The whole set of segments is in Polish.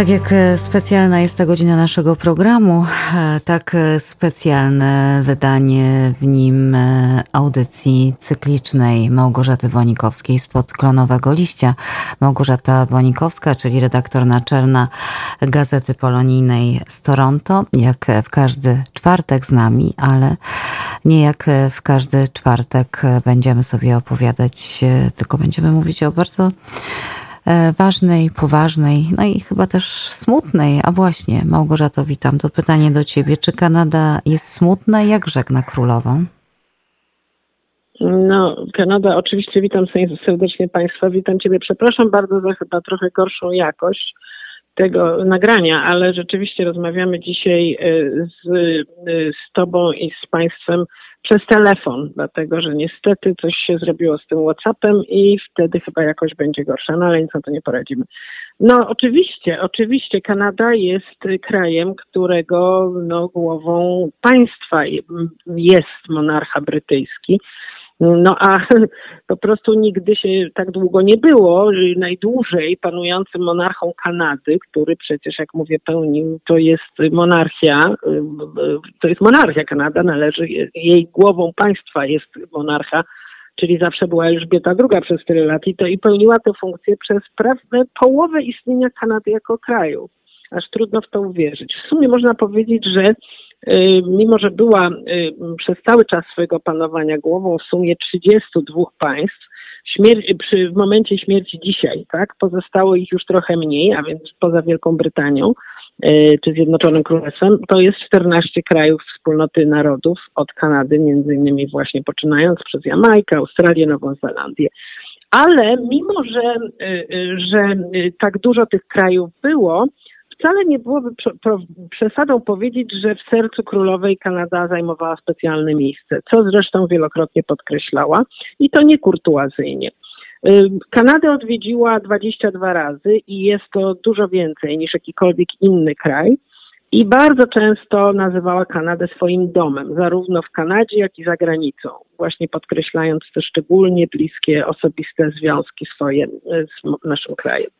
Tak jak e, specjalna jest ta godzina naszego programu, e, tak e, specjalne wydanie w nim audycji cyklicznej Małgorzaty Bonikowskiej spod Klonowego Liścia. Małgorzata Bonikowska, czyli redaktor naczelna Gazety Polonijnej z Toronto, jak w każdy czwartek z nami, ale nie jak w każdy czwartek będziemy sobie opowiadać, tylko będziemy mówić o bardzo ważnej, poważnej, no i chyba też smutnej. A właśnie, Małgorzato, witam. To pytanie do ciebie. Czy Kanada jest smutna? Jak żegna królową? No, Kanada, oczywiście witam serdecznie Państwa, witam Ciebie. Przepraszam bardzo za chyba trochę gorszą jakość tego nagrania, ale rzeczywiście rozmawiamy dzisiaj e, z, e, z Tobą i z Państwem przez telefon, dlatego że niestety coś się zrobiło z tym WhatsAppem i wtedy chyba jakoś będzie gorsza, no ale nic na to nie poradzimy. No oczywiście, oczywiście Kanada jest krajem, którego no, głową państwa jest monarcha brytyjski. No a po prostu nigdy się tak długo nie było. Najdłużej panującym monarchą Kanady, który przecież, jak mówię, pełnił, to jest monarchia, to jest monarchia Kanada, należy, jej głową państwa jest monarcha, czyli zawsze była Elżbieta II przez tyle lat i to i pełniła tę funkcję przez prawie połowę istnienia Kanady jako kraju. Aż trudno w to uwierzyć. W sumie można powiedzieć, że mimo że była y, przez cały czas swojego panowania głową w sumie 32 państw, przy, w momencie śmierci dzisiaj, tak, pozostało ich już trochę mniej, a więc poza Wielką Brytanią y, czy Zjednoczonym Królestwem, to jest 14 krajów wspólnoty narodów od Kanady, między innymi właśnie poczynając przez Jamajkę, Australię, Nową Zelandię. Ale mimo, że, że tak dużo tych krajów było, wcale nie byłoby przesadą powiedzieć, że w sercu królowej Kanada zajmowała specjalne miejsce, co zresztą wielokrotnie podkreślała i to nie kurtuazyjnie. Kanadę odwiedziła 22 razy i jest to dużo więcej niż jakikolwiek inny kraj. I bardzo często nazywała Kanadę swoim domem, zarówno w Kanadzie, jak i za granicą, właśnie podkreślając te szczególnie bliskie, osobiste związki swoje z naszym krajem.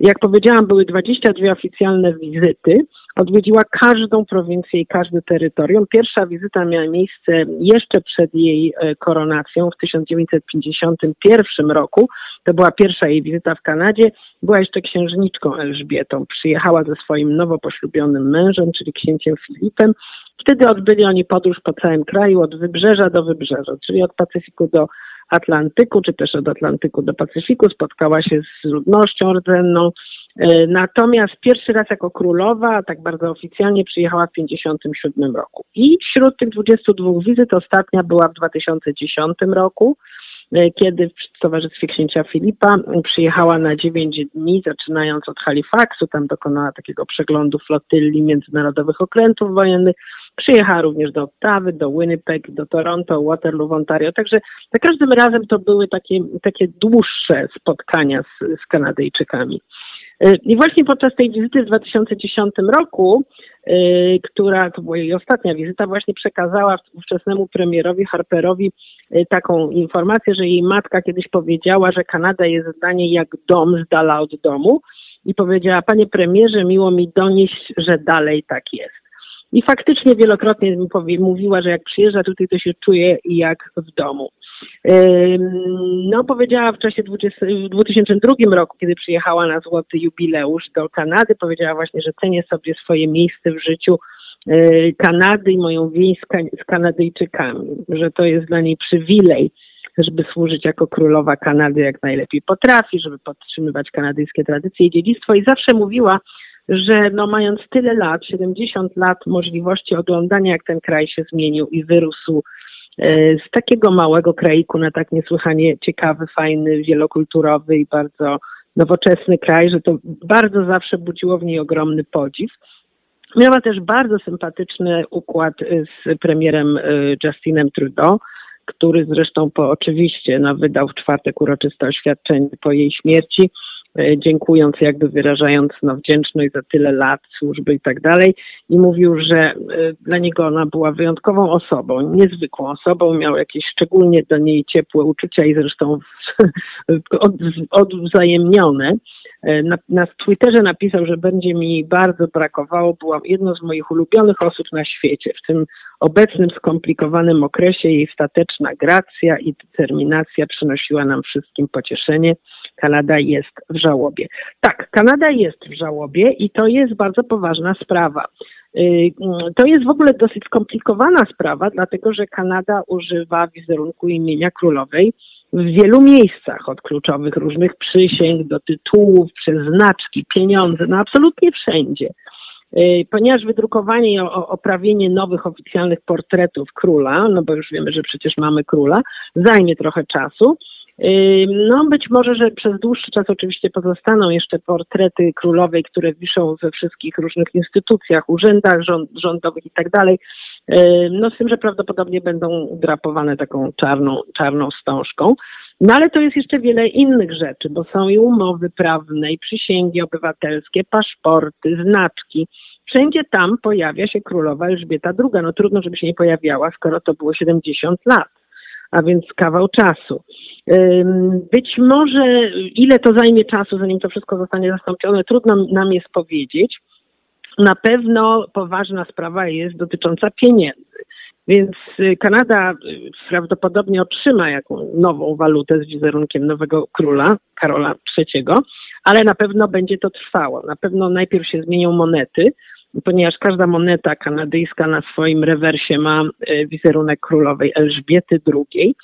Jak powiedziałam, były 22 oficjalne wizyty. Odwiedziła każdą prowincję i każde terytorium. Pierwsza wizyta miała miejsce jeszcze przed jej e, koronacją w 1951 roku. To była pierwsza jej wizyta w Kanadzie. Była jeszcze księżniczką Elżbietą. Przyjechała ze swoim nowo poślubionym mężem, czyli księciem Filipem. Wtedy odbyli oni podróż po całym kraju od wybrzeża do wybrzeża, czyli od Pacyfiku do Atlantyku, czy też od Atlantyku do Pacyfiku, spotkała się z ludnością rdzenną. E, natomiast pierwszy raz jako królowa, tak bardzo oficjalnie, przyjechała w 1957 roku. I wśród tych 22 wizyt ostatnia była w 2010 roku, e, kiedy w Towarzystwie Księcia Filipa przyjechała na 9 dni, zaczynając od Halifaxu, tam dokonała takiego przeglądu flotylli międzynarodowych okrętów wojennych, Przyjechała również do Ottawy, do Winnipeg, do Toronto, Waterloo Ontario. Także za każdym razem to były takie, takie dłuższe spotkania z, z Kanadyjczykami. Y, I właśnie podczas tej wizyty w 2010 roku, y, która to była jej ostatnia wizyta, właśnie przekazała ówczesnemu premierowi Harperowi y, taką informację, że jej matka kiedyś powiedziała, że Kanada jest dla niej jak dom z dala od domu i powiedziała, panie premierze, miło mi donieść, że dalej tak jest. I faktycznie wielokrotnie mówiła, że jak przyjeżdża tutaj, to się czuje jak w domu. No, powiedziała w czasie 20, w 2002 roku, kiedy przyjechała na złoty jubileusz do Kanady, powiedziała właśnie, że cenię sobie swoje miejsce w życiu e, Kanady i moją więź z Kanadyjczykami, że to jest dla niej przywilej, żeby służyć jako królowa Kanady jak najlepiej potrafi, żeby podtrzymywać kanadyjskie tradycje i dziedzictwo i zawsze mówiła, że no mając tyle lat, 70 lat możliwości oglądania, jak ten kraj się zmienił i wyrósł e, z takiego małego kraiku na tak niesłychanie ciekawy, fajny, wielokulturowy i bardzo nowoczesny kraj, że to bardzo zawsze budziło w niej ogromny podziw. Miała też bardzo sympatyczny układ z premierem e, Justinem Trudeau, który zresztą po oczywiście no, wydał w czwartek uroczyste oświadczenie po jej śmierci E, dziękując, jakby wyrażając no, wdzięczność za tyle lat służby i tak dalej. I mówił, że e, dla niego ona była wyjątkową osobą, niezwykłą osobą, miał jakieś szczególnie do niej ciepłe uczucia i zresztą od, odwzajemnione. e, na, na Twitterze napisał, że będzie mi bardzo brakowało, byłam jedną z moich ulubionych osób na świecie. W tym obecnym skomplikowanym okresie jej stateczna gracja i determinacja przynosiła nam wszystkim pocieszenie. Kanada jest w żałobie. Tak, Kanada jest w żałobie i to jest bardzo poważna sprawa. Y, to jest w ogóle dosyć skomplikowana sprawa, dlatego że Kanada używa wizerunku imienia królowej w wielu miejscach, od kluczowych różnych przysięg do tytułów, przez znaczki, pieniądze, no absolutnie wszędzie. Y, ponieważ wydrukowanie i oprawienie nowych oficjalnych portretów króla, no bo już wiemy, że przecież mamy króla, zajmie trochę czasu, no być może, że przez dłuższy czas oczywiście pozostaną jeszcze portrety królowej, które wiszą we wszystkich różnych instytucjach, urzędach rząd, rządowych i tak dalej. No z tym, że prawdopodobnie będą drapowane taką czarną, czarną wstążką. No ale to jest jeszcze wiele innych rzeczy, bo są i umowy prawne, i przysięgi obywatelskie, paszporty, znaczki. Wszędzie tam pojawia się królowa Elżbieta II. No trudno, żeby się nie pojawiała, skoro to było 70 lat a więc kawał czasu. Być może ile to zajmie czasu, zanim to wszystko zostanie zastąpione, trudno nam jest powiedzieć. Na pewno poważna sprawa jest dotycząca pieniędzy. Więc y, Kanada y, prawdopodobnie otrzyma jakąś nową walutę z wizerunkiem nowego króla, Karola III, ale na pewno będzie to trwało. Na pewno najpierw się zmienią monety, ponieważ każda moneta kanadyjska na swoim rewersie ma e, wizerunek królowej Elżbiety II.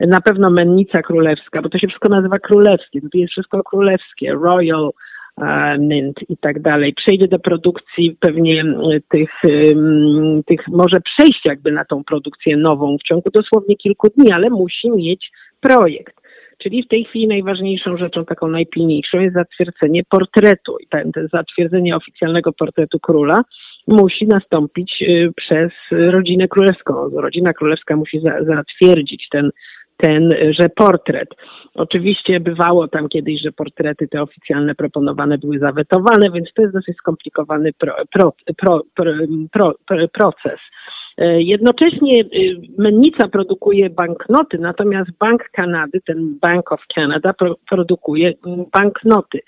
Na pewno mennica królewska, bo to się wszystko nazywa królewskie, to jest wszystko królewskie, royal, e, mint i tak dalej. Przejdzie do produkcji pewnie tych, tych, może przejść jakby na tą produkcję nową w ciągu dosłownie kilku dni, ale musi mieć projekt. Czyli w tej chwili najważniejszą rzeczą, taką najpilniejszą jest zatwierdzenie portretu. I zatwierdzenie oficjalnego portretu króla musi nastąpić y, przez rodzinę królewską. Rodzina królewska musi za, zatwierdzić ten, ten, że portret. Oczywiście bywało tam kiedyś, że portrety te oficjalne proponowane były zawetowane, więc to jest dosyć skomplikowany pro, pro, pro, proces. E, jednocześnie y, mennica produkuje banknoty, natomiast Bank Kanady, ten Bank of Canada, pro, produkuje banknoty.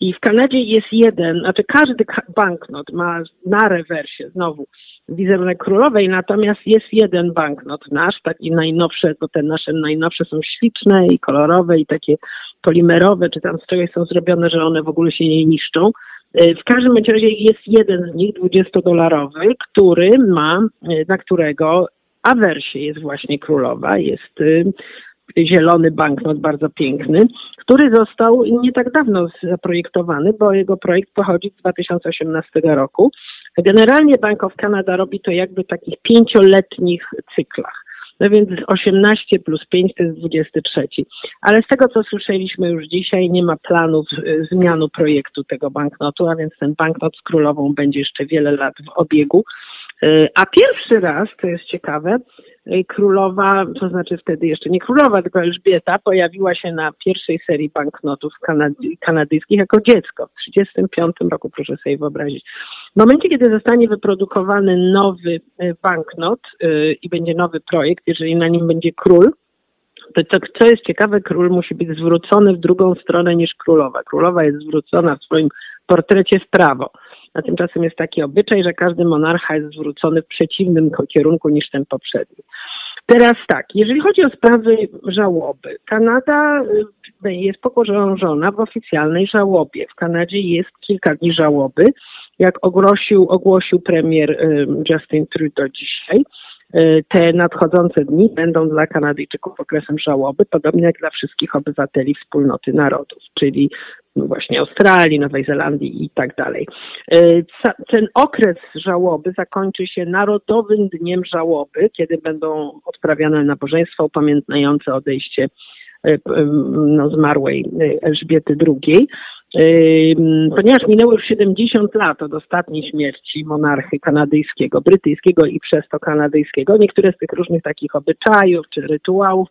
I w Kanadzie jest jeden, znaczy każdy banknot ma na rewersie znowu wizerunek królowej, natomiast jest jeden banknot nasz, taki najnowszy, bo te nasze najnowsze są śliczne i kolorowe i takie polimerowe, czy tam z czegoś są zrobione, że one w ogóle się nie niszczą. E, w każdym razie jest jeden z nich, 20-dolarowy, który ma, e, na którego awersie jest właśnie królowa, jest e, zielony banknot bardzo piękny, który został nie tak dawno zaprojektowany, bo jego projekt pochodzi z 2018 roku. Generalnie Bank of Canada robi to jakby w takich pięcioletnich cyklach. No więc 18 plus 5 to jest 23. Ale z tego, co słyszeliśmy już dzisiaj, nie ma planów y, zmianu projektu tego banknotu, a więc ten banknot z królową będzie jeszcze wiele lat w obiegu. Y, a pierwszy raz, to jest ciekawe, y, królowa, to znaczy wtedy jeszcze nie królowa, tylko Elżbieta, pojawiła się na pierwszej serii banknotów kanady, kanadyjskich jako dziecko w 1935 roku, proszę sobie wyobrazić. W momencie, kiedy zostanie wyprodukowany nowy e, banknot yy, i będzie nowy projekt, jeżeli na nim będzie król, to, to co jest ciekawe, król musi być zwrócony w drugą stronę niż królowa. Królowa jest zwrócona w swoim portrecie w prawo. A tymczasem jest taki obyczaj, że każdy monarcha jest zwrócony w przeciwnym kierunku niż ten poprzedni. Teraz tak, jeżeli chodzi o sprawy żałoby, Kanada y, jest pogrążona w oficjalnej żałobie. W Kanadzie jest kilka dni żałoby jak ogłosił, ogłosił premier Justin Trudeau dzisiaj, y, te nadchodzące dni będą dla Kanadyjczyków okresem żałoby, podobnie jak dla wszystkich obywateli wspólnoty narodów, czyli właśnie Australii, Nowej Zelandii i tak dalej. Y, ten okres żałoby zakończy się Narodowym Dniem Żałoby, kiedy będą odprawiane nabożeństwa upamiętniające odejście y, no, zmarłej Elżbiety II. Ponieważ minęło już 70 lat od ostatniej śmierci monarchy kanadyjskiego, brytyjskiego i przez to kanadyjskiego, niektóre z tych różnych takich obyczajów czy rytuałów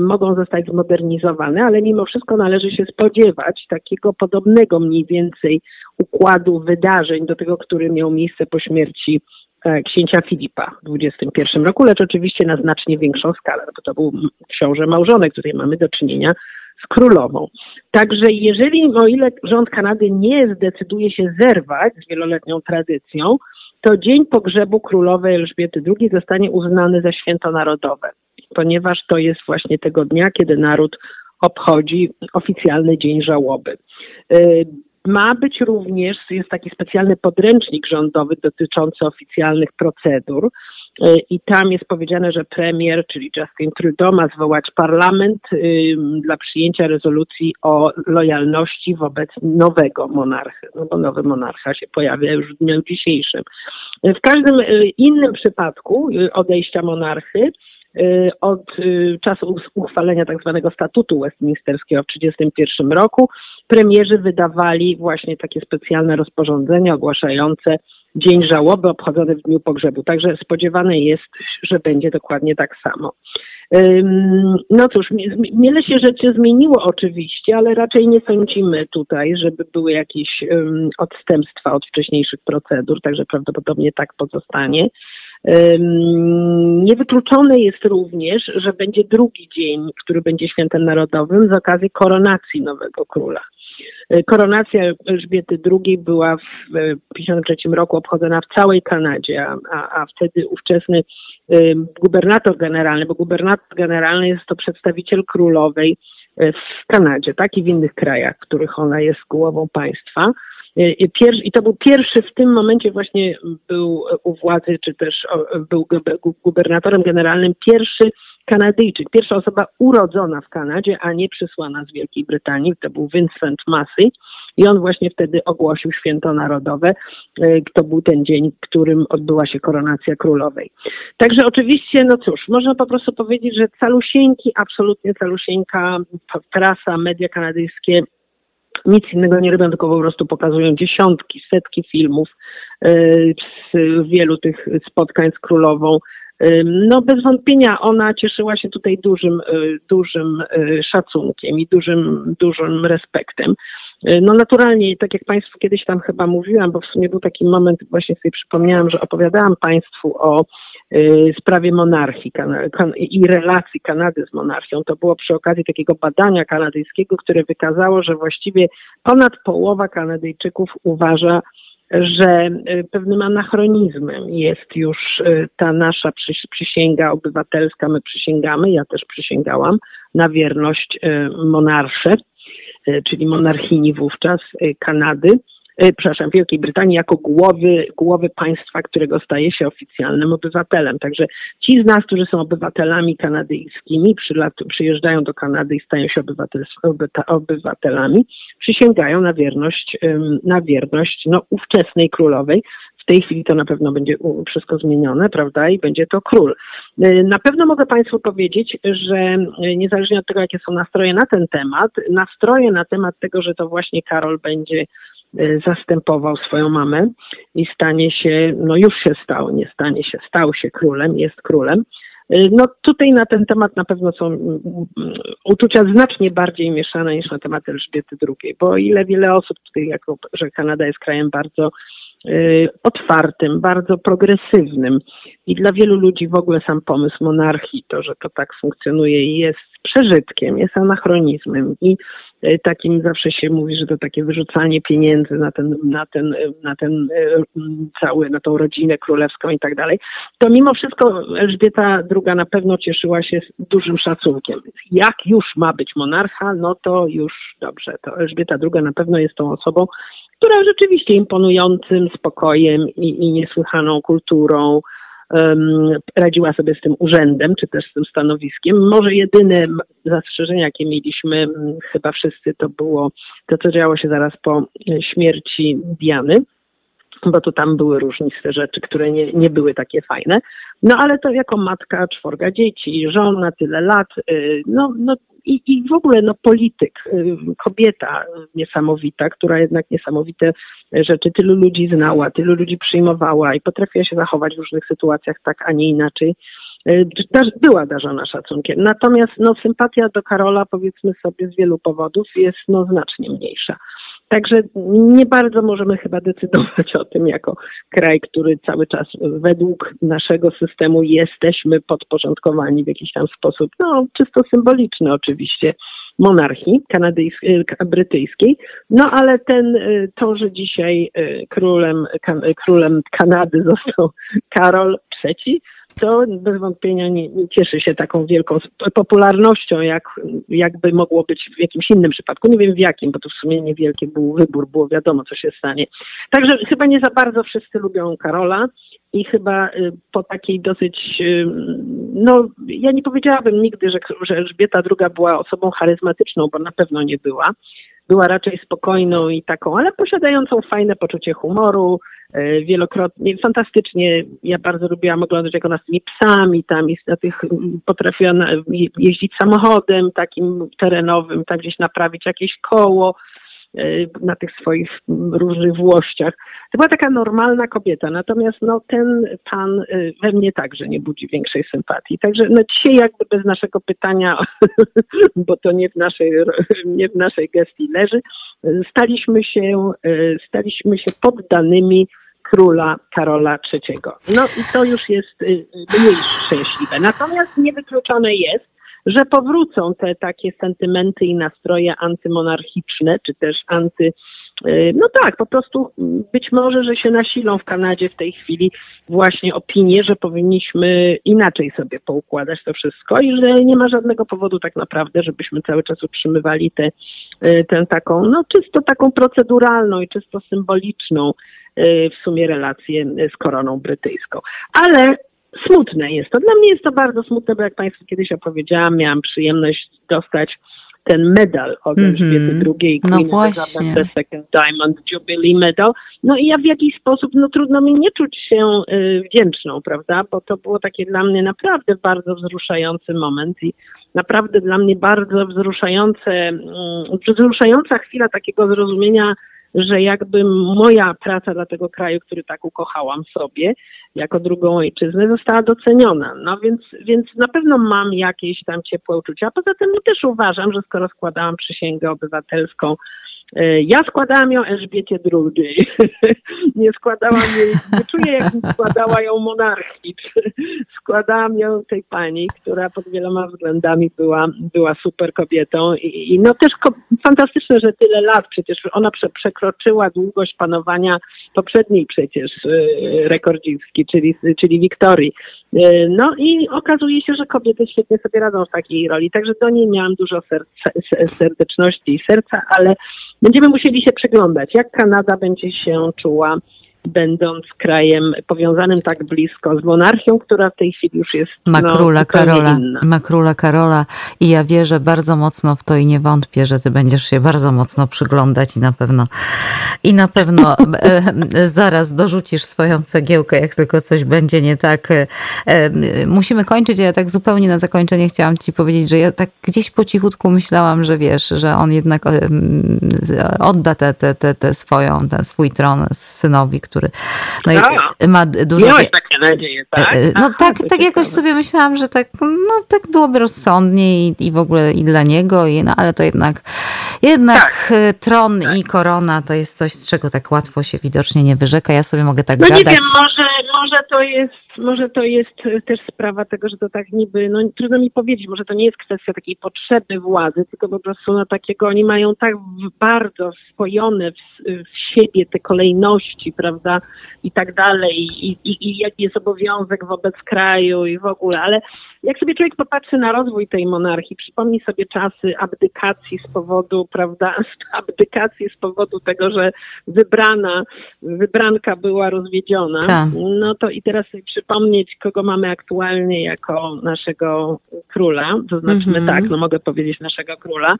mogą zostać zmodernizowane, ale mimo wszystko należy się spodziewać takiego podobnego mniej więcej układu wydarzeń do tego, który miał miejsce po śmierci e, księcia Filipa w 21 roku, lecz oczywiście na znacznie większą skalę, bo to był książę małżonek, tutaj mamy do czynienia z królową. Także jeżeli, o ile rząd Kanady nie zdecyduje się zerwać z wieloletnią tradycją, to dzień pogrzebu królowej Elżbiety II zostanie uznany za święto narodowe, ponieważ to jest właśnie tego dnia, kiedy naród obchodzi oficjalny dzień żałoby. Y, ma być również, jest taki specjalny podręcznik rządowy dotyczący oficjalnych procedur i tam jest powiedziane, że premier, czyli Justin Trudeau ma zwołać parlament dla przyjęcia rezolucji o lojalności wobec nowego monarchy, no bo nowy monarcha się pojawia już w dniu dzisiejszym. W każdym innym przypadku odejścia monarchy od czasu uchwalenia tak zwanego statutu westminsterskiego w 1931 roku premierzy wydawali właśnie takie specjalne rozporządzenia ogłaszające dzień żałoby obchodzony w dniu pogrzebu. Także spodziewane jest, że będzie dokładnie tak samo. No cóż, wiele się rzeczy zmieniło oczywiście, ale raczej nie sądzimy tutaj, żeby były jakieś odstępstwa od wcześniejszych procedur, także prawdopodobnie tak pozostanie. Niewykluczone jest również, że będzie drugi dzień, który będzie świętem narodowym z okazji koronacji nowego króla. Koronacja Elżbiety II była w 1953 roku obchodzona w całej Kanadzie, a, a, wtedy ówczesny gubernator generalny, bo gubernator generalny jest to przedstawiciel królowej e, w Kanadzie, tak i w innych krajach, w których ona jest głową państwa, i to był pierwszy w tym momencie właśnie był u władzy, czy też był gubernatorem generalnym pierwszy Kanadyjczyk, pierwsza osoba urodzona w Kanadzie, a nie przysłana z Wielkiej Brytanii. To był Vincent Massey i on właśnie wtedy ogłosił święto narodowe. E, to był ten dzień, którym odbyła się koronacja królowej. Także oczywiście, no cóż, można po prostu powiedzieć, że calusieńki, absolutnie calusieńka prasa, media kanadyjskie nic innego nie robią, tylko po prostu pokazują dziesiątki, setki filmów e, z wielu tych spotkań z królową. No bez wątpienia ona cieszyła się tutaj dużym, e, dużym szacunkiem i dużym, dużym respektem. No naturalnie, tak jak Państwu kiedyś tam chyba mówiłam, bo w sumie był taki moment, właśnie sobie przypomniałam, że opowiadałam Państwu o Y, sprawie monarchii i relacji Kanady z monarchią. To było przy okazji takiego badania kanadyjskiego, które wykazało, że właściwie ponad połowa Kanadyjczyków uważa, że y, pewnym anachronizmem jest już y, ta nasza przysięga obywatelska. My przysięgamy, ja też przysięgałam na wierność monarsze, czyli monarchini wówczas Kanady przepraszam, Wielkiej Brytanii jako głowy, głowy państwa, którego staje się oficjalnym obywatelem. Także ci z nas, którzy są obywatelami kanadyjskimi, przyjeżdżają do Kanady i stają się obywatelami, przysięgają na wierność, na wierność no, ówczesnej królowej. W tej chwili to na pewno będzie wszystko zmienione, prawda, i będzie to król. E, na pewno mogę Państwu powiedzieć, że e, niezależnie od tego, jakie są nastroje na ten temat, nastroje na temat tego, że to właśnie Karol będzie zastępował swoją mamę i stanie się, no już się stał, nie stanie się, stał się królem, jest królem. Y, no tutaj na ten temat na pewno są mm, uczucia znacznie bardziej mieszane niż na temat Elżbiety II, bo ile wiele osób tutaj, jako że Kanada jest krajem bardzo y, otwartym, bardzo progresywnym i dla wielu ludzi w ogóle sam pomysł monarchii, to, że to tak funkcjonuje jest przeżytkiem, jest anachronizmem i E, takim zawsze się mówi, że to takie wyrzucanie pieniędzy na ten, na ten, na ten e, cały, na tą rodzinę królewską i tak dalej, to mimo wszystko Elżbieta II na pewno cieszyła się dużym szacunkiem. Jak już ma być monarcha, no to już dobrze. To Elżbieta II na pewno jest tą osobą, która rzeczywiście imponującym spokojem i, i niesłychaną kulturą, radziła sobie z tym urzędem, czy też z tym stanowiskiem. Może jedyne zastrzeżenie, jakie mieliśmy, chyba wszyscy, to było to, co działo się zaraz po śmierci Diany bo to tam były różniste rzeczy, które nie, nie były takie fajne. No ale to jako matka czworga dzieci, żona, tyle lat, y, no, no i, i w ogóle no, polityk, y, kobieta niesamowita, która jednak niesamowite rzeczy tylu ludzi znała, tylu ludzi przyjmowała i potrafiła się zachować w różnych sytuacjach tak, a nie inaczej y, była darzona szacunkiem. Natomiast no, sympatia do Karola, powiedzmy sobie, z wielu powodów jest no, znacznie mniejsza. Także nie bardzo możemy chyba decydować o tym jako kraj, który cały czas według naszego systemu jesteśmy podporządkowani w jakiś tam sposób, no czysto symboliczny oczywiście, monarchii kanadyjskiej, brytyjskiej. No ale ten, to, że dzisiaj królem, królem Kanady został Karol III, to bez wątpienia nie, nie, cieszy się taką wielką popularnością, jak, jakby mogło być w jakimś innym przypadku. Nie wiem w jakim, bo to w sumie niewielki był wybór, było wiadomo, co się stanie. Także chyba nie za bardzo wszyscy lubią Karola i chyba y, po takiej dosyć, y, no ja nie powiedziałabym nigdy, że, że Elżbieta II była osobą charyzmatyczną, bo na pewno nie była. Była raczej spokojną i taką, ale posiadającą fajne poczucie humoru, wielokrotnie, fantastycznie, ja bardzo lubiłam oglądać, jak ona z tymi psami tam jest na tych, potrafiła na, jeździć samochodem takim terenowym, tak gdzieś naprawić jakieś koło. e, na tych swoich różnych włościach. To była taka normalna kobieta, natomiast no, ten pan e, we mnie także nie budzi większej sympatii. Także no, dzisiaj jakby bez naszego pytania, bo to nie w naszej, nie w naszej gestii leży, staliśmy się, staliśmy się poddanymi króla Karola III. No i to już jest mniej szczęśliwe. Natomiast niewykluczone jest, że powrócą te takie sentymenty i nastroje antymonarchiczne, czy też anty. Y, no tak, po prostu być może, że się nasilą w Kanadzie w tej chwili właśnie opinie, że powinniśmy inaczej sobie poukładać to wszystko i że nie ma żadnego powodu tak naprawdę, żebyśmy cały czas utrzymywali tę te, taką, no czysto taką proceduralną i czysto symboliczną Y, w sumie relacje z koroną brytyjską. Ale smutne jest to. Dla mnie jest to bardzo smutne, bo jak Państwu kiedyś opowiedziałam, miałam przyjemność dostać ten medal od -hmm. Elżbiety II, no Queen Elizabeth II Diamond Jubilee Medal. No i ja w jakiś sposób, no trudno mi nie czuć się y, wdzięczną, prawda, bo to było takie dla mnie naprawdę bardzo wzruszający moment i naprawdę dla mnie bardzo wzruszające, y, wzruszająca chwila takiego zrozumienia że jakby moja praca dla tego kraju, który tak ukochałam sobie, jako drugą ojczyznę, została doceniona. No więc, więc na pewno mam jakieś tam ciepłe uczucia. Poza tym też uważam, że skoro składałam przysięgę obywatelską ja składałam ją Elżbiecie II. nie składałam jej, nie czuję jak składała ją monarchii. składałam ją tej pani, która pod wieloma względami była, była super kobietą i, no też fantastyczne, że tyle lat przecież ona prze- przekroczyła długość panowania poprzedniej przecież yy, rekordzistki, czyli, czyli Wiktorii. Yy, no i okazuje się, że kobiety świetnie sobie radzą w takiej roli, także do niej miałam dużo ser- serdeczności i serca, ale Będziemy musieli się przyglądać, jak Kanada będzie się czuła będąc krajem powiązanym tak blisko z monarchią, która w tej chwili już jest ma no, Karola, inna. ma króla Karola i ja wierzę bardzo mocno w to i nie wątpię, że ty będziesz się bardzo mocno przyglądać i na pewno i na pewno e, zaraz dorzucisz swoją cegiełkę, jak tylko coś będzie nie tak. E, e, musimy kończyć, ja tak zupełnie na zakończenie chciałam ci powiedzieć, że ja tak gdzieś po cichutku myślałam, że wiesz, że on jednak odda te, te, te, te swoją, ten swój tron synowi, który no, i ma dużo... Miałeś takie nadzieje, tak? E, no tak, tak jakoś sobie myślałam, że tak, no, tak byłoby rozsądnie i, i w ogóle i dla niego, i, no, ale to jednak, jednak tak. E, tron tak. i korona to jest coś, z czego tak łatwo się widocznie nie wyrzeka. Ja sobie mogę tak no gadać. No nie wiem, może, może to jest może to jest też sprawa tego, że to tak niby, no trudno mi powiedzieć, może to nie jest kwestia takiej potrzeby władzy, tylko po prostu na takiego, oni mają tak bardzo spojone w, w siebie te kolejności, prawda, i tak dalej, i, i, i jaki jest obowiązek wobec kraju i w ogóle, ale jak sobie człowiek popatrzy na rozwój tej monarchii, przypomni sobie czasy abdykacji z powodu, prawda, abdykacji z powodu tego, że wybrana, wybranka była rozwiedziona, tak. no to i teraz sobie przypomnieć, kogo mamy aktualnie jako naszego króla, to znaczy mm -hmm. tak, no mogę powiedzieć naszego króla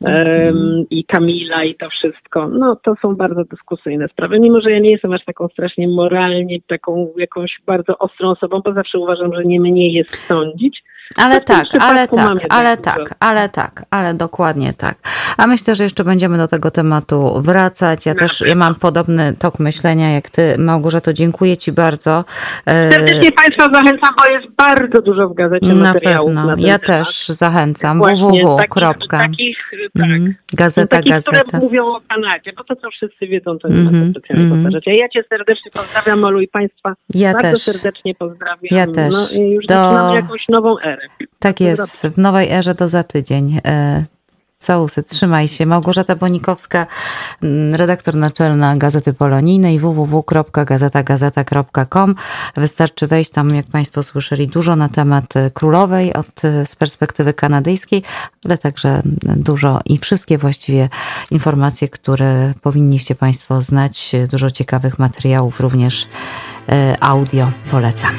um, i Kamila i to wszystko, no to są bardzo dyskusyjne sprawy, mimo że ja nie jestem aż taką strasznie moralnie, taką jakąś bardzo ostrą osobą, bo zawsze uważam, że nie mnie jest sądzić, ale tak, ale tak, ale tak, ale tak, ale dokładnie tak. A myślę, że jeszcze będziemy do tego tematu wracać. Ja też ja mam podobny tok myślenia jak ty, Małgorzato. Dziękuję ci bardzo. E, Serdecznie Państwa zachęcam, bo jest bardzo dużo w gazecie na materiałów. Pewno. Na ja temat. też zachęcam. www. Takich, takich, tak, mm, gazeta, takich, gazeta. które mówią o Kanadzie, bo to co wszyscy wiedzą, to nie mm ma co specjalnie mm powtarzać. Ja cię serdecznie pozdrawiam, Molu i Państwa. Ja bardzo też. serdecznie pozdrawiam. Ja też. No, i już do... zaczynamy jakąś nową erę. Tak jest, w nowej erze to za tydzień. E, Całusy, trzymaj się. Małgorzata Bonikowska, mm, redaktor naczelna Gazety Polonijnej www.gazetagazeta.com. Wystarczy wejść tam, jak Państwo słyszeli, dużo na temat e, królowej od, e, z perspektywy kanadyjskiej, ale także dużo i wszystkie właściwie informacje, które powinniście Państwo znać. Dużo ciekawych materiałów, również audio polecam.